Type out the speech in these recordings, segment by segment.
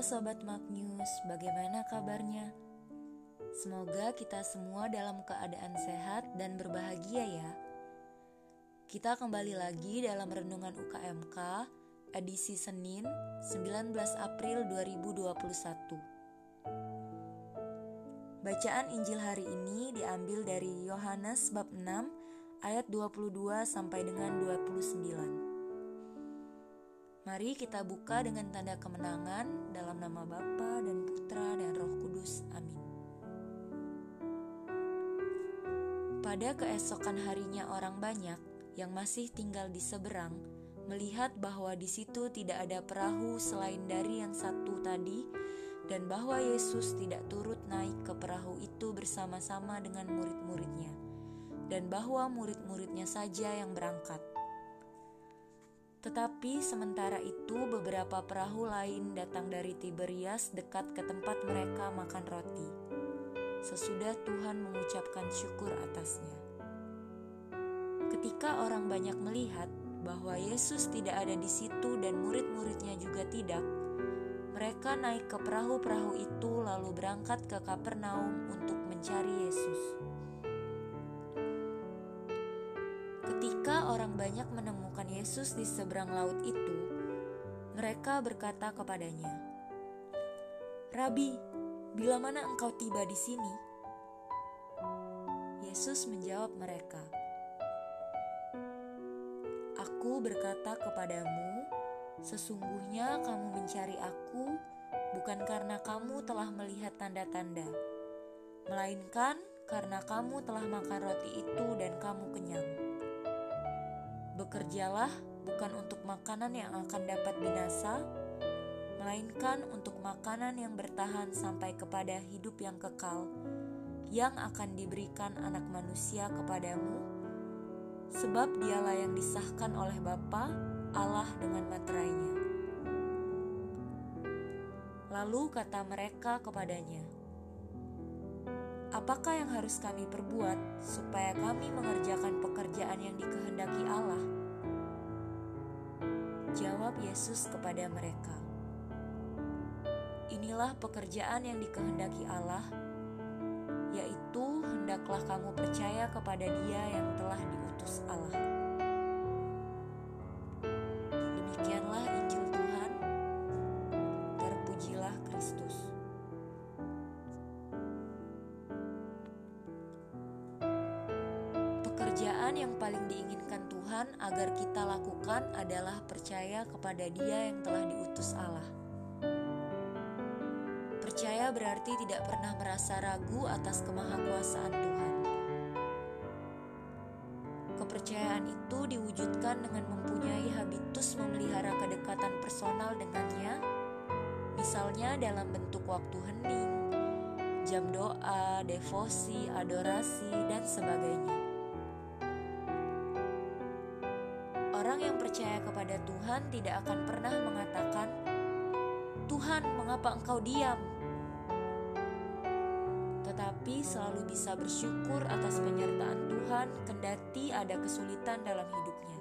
Halo Sobat Magnus, bagaimana kabarnya? Semoga kita semua dalam keadaan sehat dan berbahagia ya. Kita kembali lagi dalam Renungan UKMK edisi Senin 19 April 2021. Bacaan Injil hari ini diambil dari Yohanes bab 6 ayat 22 sampai dengan 29. Mari kita buka dengan tanda kemenangan dalam nama Bapa dan Putra dan Roh Kudus. Amin. Pada keesokan harinya orang banyak yang masih tinggal di seberang melihat bahwa di situ tidak ada perahu selain dari yang satu tadi dan bahwa Yesus tidak turut naik ke perahu itu bersama-sama dengan murid-muridnya dan bahwa murid-muridnya saja yang berangkat. Tetapi sementara itu beberapa perahu lain datang dari Tiberias dekat ke tempat mereka makan roti. Sesudah Tuhan mengucapkan syukur atasnya. Ketika orang banyak melihat bahwa Yesus tidak ada di situ dan murid-muridnya juga tidak, mereka naik ke perahu-perahu itu lalu berangkat ke Kapernaum untuk mencari Yesus. Ketika orang banyak menemukan Yesus di seberang laut itu, mereka berkata kepadanya, "Rabi, bila mana engkau tiba di sini?" Yesus menjawab mereka, "Aku berkata kepadamu, sesungguhnya kamu mencari Aku bukan karena kamu telah melihat tanda-tanda, melainkan karena kamu telah makan roti itu dan kamu kenyang." Bekerjalah bukan untuk makanan yang akan dapat binasa, melainkan untuk makanan yang bertahan sampai kepada hidup yang kekal, yang akan diberikan Anak Manusia kepadamu, sebab Dialah yang disahkan oleh Bapa Allah dengan materainya. Lalu kata mereka kepadanya, Apakah yang harus kami perbuat supaya kami mengerjakan pekerjaan yang dikehendaki Allah? Jawab Yesus kepada mereka, "Inilah pekerjaan yang dikehendaki Allah, yaitu hendaklah kamu percaya kepada Dia yang telah diutus Allah." Yang paling diinginkan Tuhan agar kita lakukan adalah percaya kepada Dia yang telah diutus Allah. Percaya berarti tidak pernah merasa ragu atas kemahakuasaan Tuhan. Kepercayaan itu diwujudkan dengan mempunyai habitus memelihara kedekatan personal dengannya, misalnya dalam bentuk waktu hening, jam doa, devosi, adorasi, dan sebagainya. Kepada Tuhan tidak akan pernah mengatakan, "Tuhan, mengapa Engkau diam?" Tetapi selalu bisa bersyukur atas penyertaan Tuhan, kendati ada kesulitan dalam hidupnya.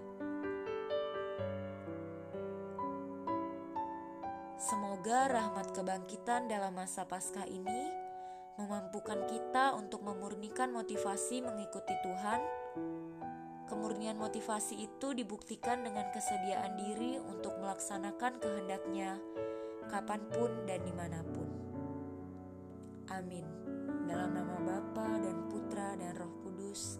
Semoga rahmat kebangkitan dalam masa Paskah ini memampukan kita untuk memurnikan motivasi mengikuti Tuhan Kemurnian motivasi itu dibuktikan dengan kesediaan diri untuk melaksanakan kehendaknya kapan pun dan di mana pun. Amin. Dalam nama Bapa dan Putra dan Roh Kudus.